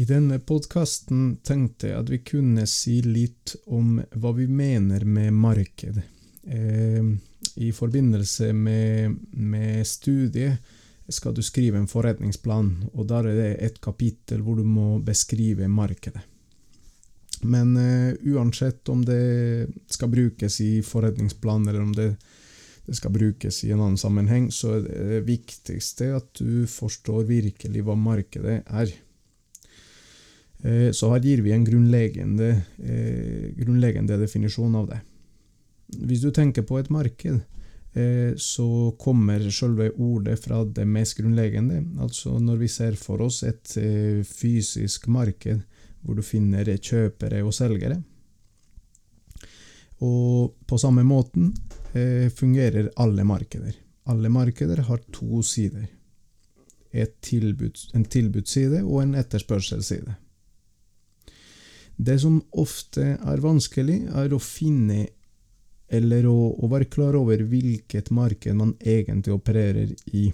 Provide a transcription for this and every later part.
I denne podkasten tenkte jeg at vi kunne si litt om hva vi mener med marked. Eh, I forbindelse med, med studiet skal du skrive en forretningsplan, og der er det et kapittel hvor du må beskrive markedet. Men uh, uansett om det skal brukes i forretningsplan, eller om det, det, skal brukes i en annen sammenheng, så er det viktigste at du forstår virkelig hva markedet er. Uh, så her gir vi en grunnleggende, uh, grunnleggende definisjon av det. Hvis du tenker på et marked, så kommer selve ordet fra det mest grunnleggende. Altså når vi ser for oss et fysisk marked, hvor du finner kjøpere og selgere. Og på samme måten eh, fungerer alle markeder. Alle markeder har to sider. Tilbud, en tilbudsside og en etterspørselsside. Det som ofte er vanskelig, er å finne eller å, å, være klar over hvilket marked man egentlig opererer i.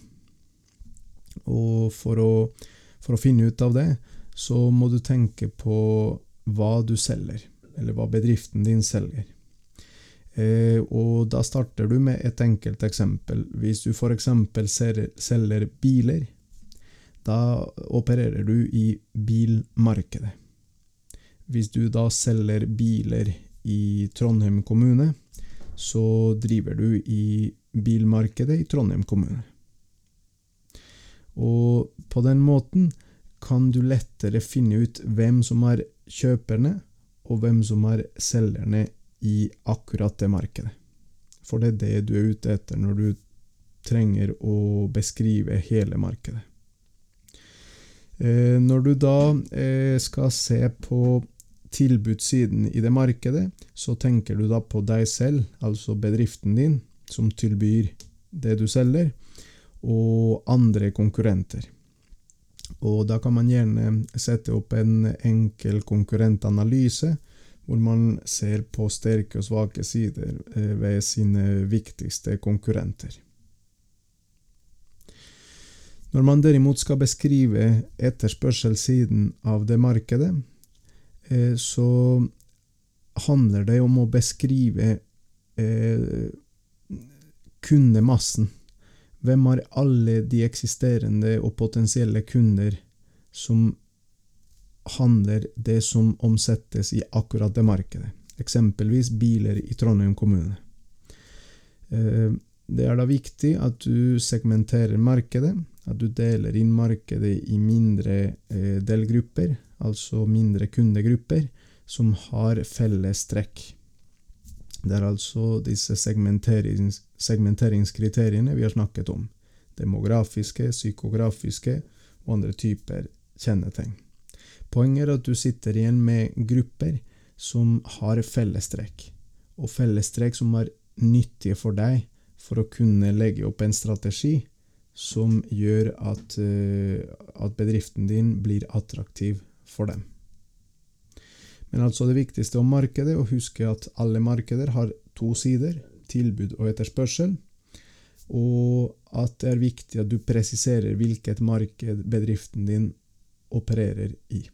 Og for å, for å finne ut av det, så må du tenke på hva du selger, eller hva bedriften din selger. Eh, og da starter du med et enkelt eksempel. Hvis du f.eks. selger biler, da opererer du i bilmarkedet. Hvis du da selger biler i Trondheim kommune, så driver du i bilmarkedet i Trondheim kommune. Og på den måten kan du lettere finne ut hvem som er kjøperne, og hvem som er selgerne i akkurat det markedet. For det er det du er ute etter når du trenger å beskrive hele markedet. Eh, når du da eh, skal se på tilbudssiden i det markedet, så tenker du da på deg selv, altså bedriften din, som tilbyr det du selger, og andre konkurrenter. Og da kan man gjerne sette opp en enkel konkurrentanalyse, hvor man ser på sterke og svake sider eh, ved sine viktigste konkurrenter. Når man derimot skal beskrive etterspørselssiden av det markedet, så handler det om å beskrive eh, kundemassen hvem har alle de eksisterende og potensielle kunder som handler det som omsettes i akkurat det markedet? Eksempelvis biler i Trondheim kommune. Eh, det er da viktig at du segmenterer markedet, at du deler inn markedet i mindre eh, delgrupper, altså mindre kundegrupper, som har felles trekk. Det er altså disse segmenterings, segmenteringskriteriene vi har snakket om. Demografiske, psykografiske og andre typer kjennetegn. Poenget er at du sitter igjen med grupper som har fellestrekk, og fellestrekk som er nyttige for deg for å kunne legge opp en strategi som gjør at, uh, at bedriften din blir attraktiv for dem. Men altså det viktigste om markedet, å huske at alle markeder har to sider, tilbud og etterspørsel, og at det er viktig at du presiserer hvilket marked bedriften din opererer i.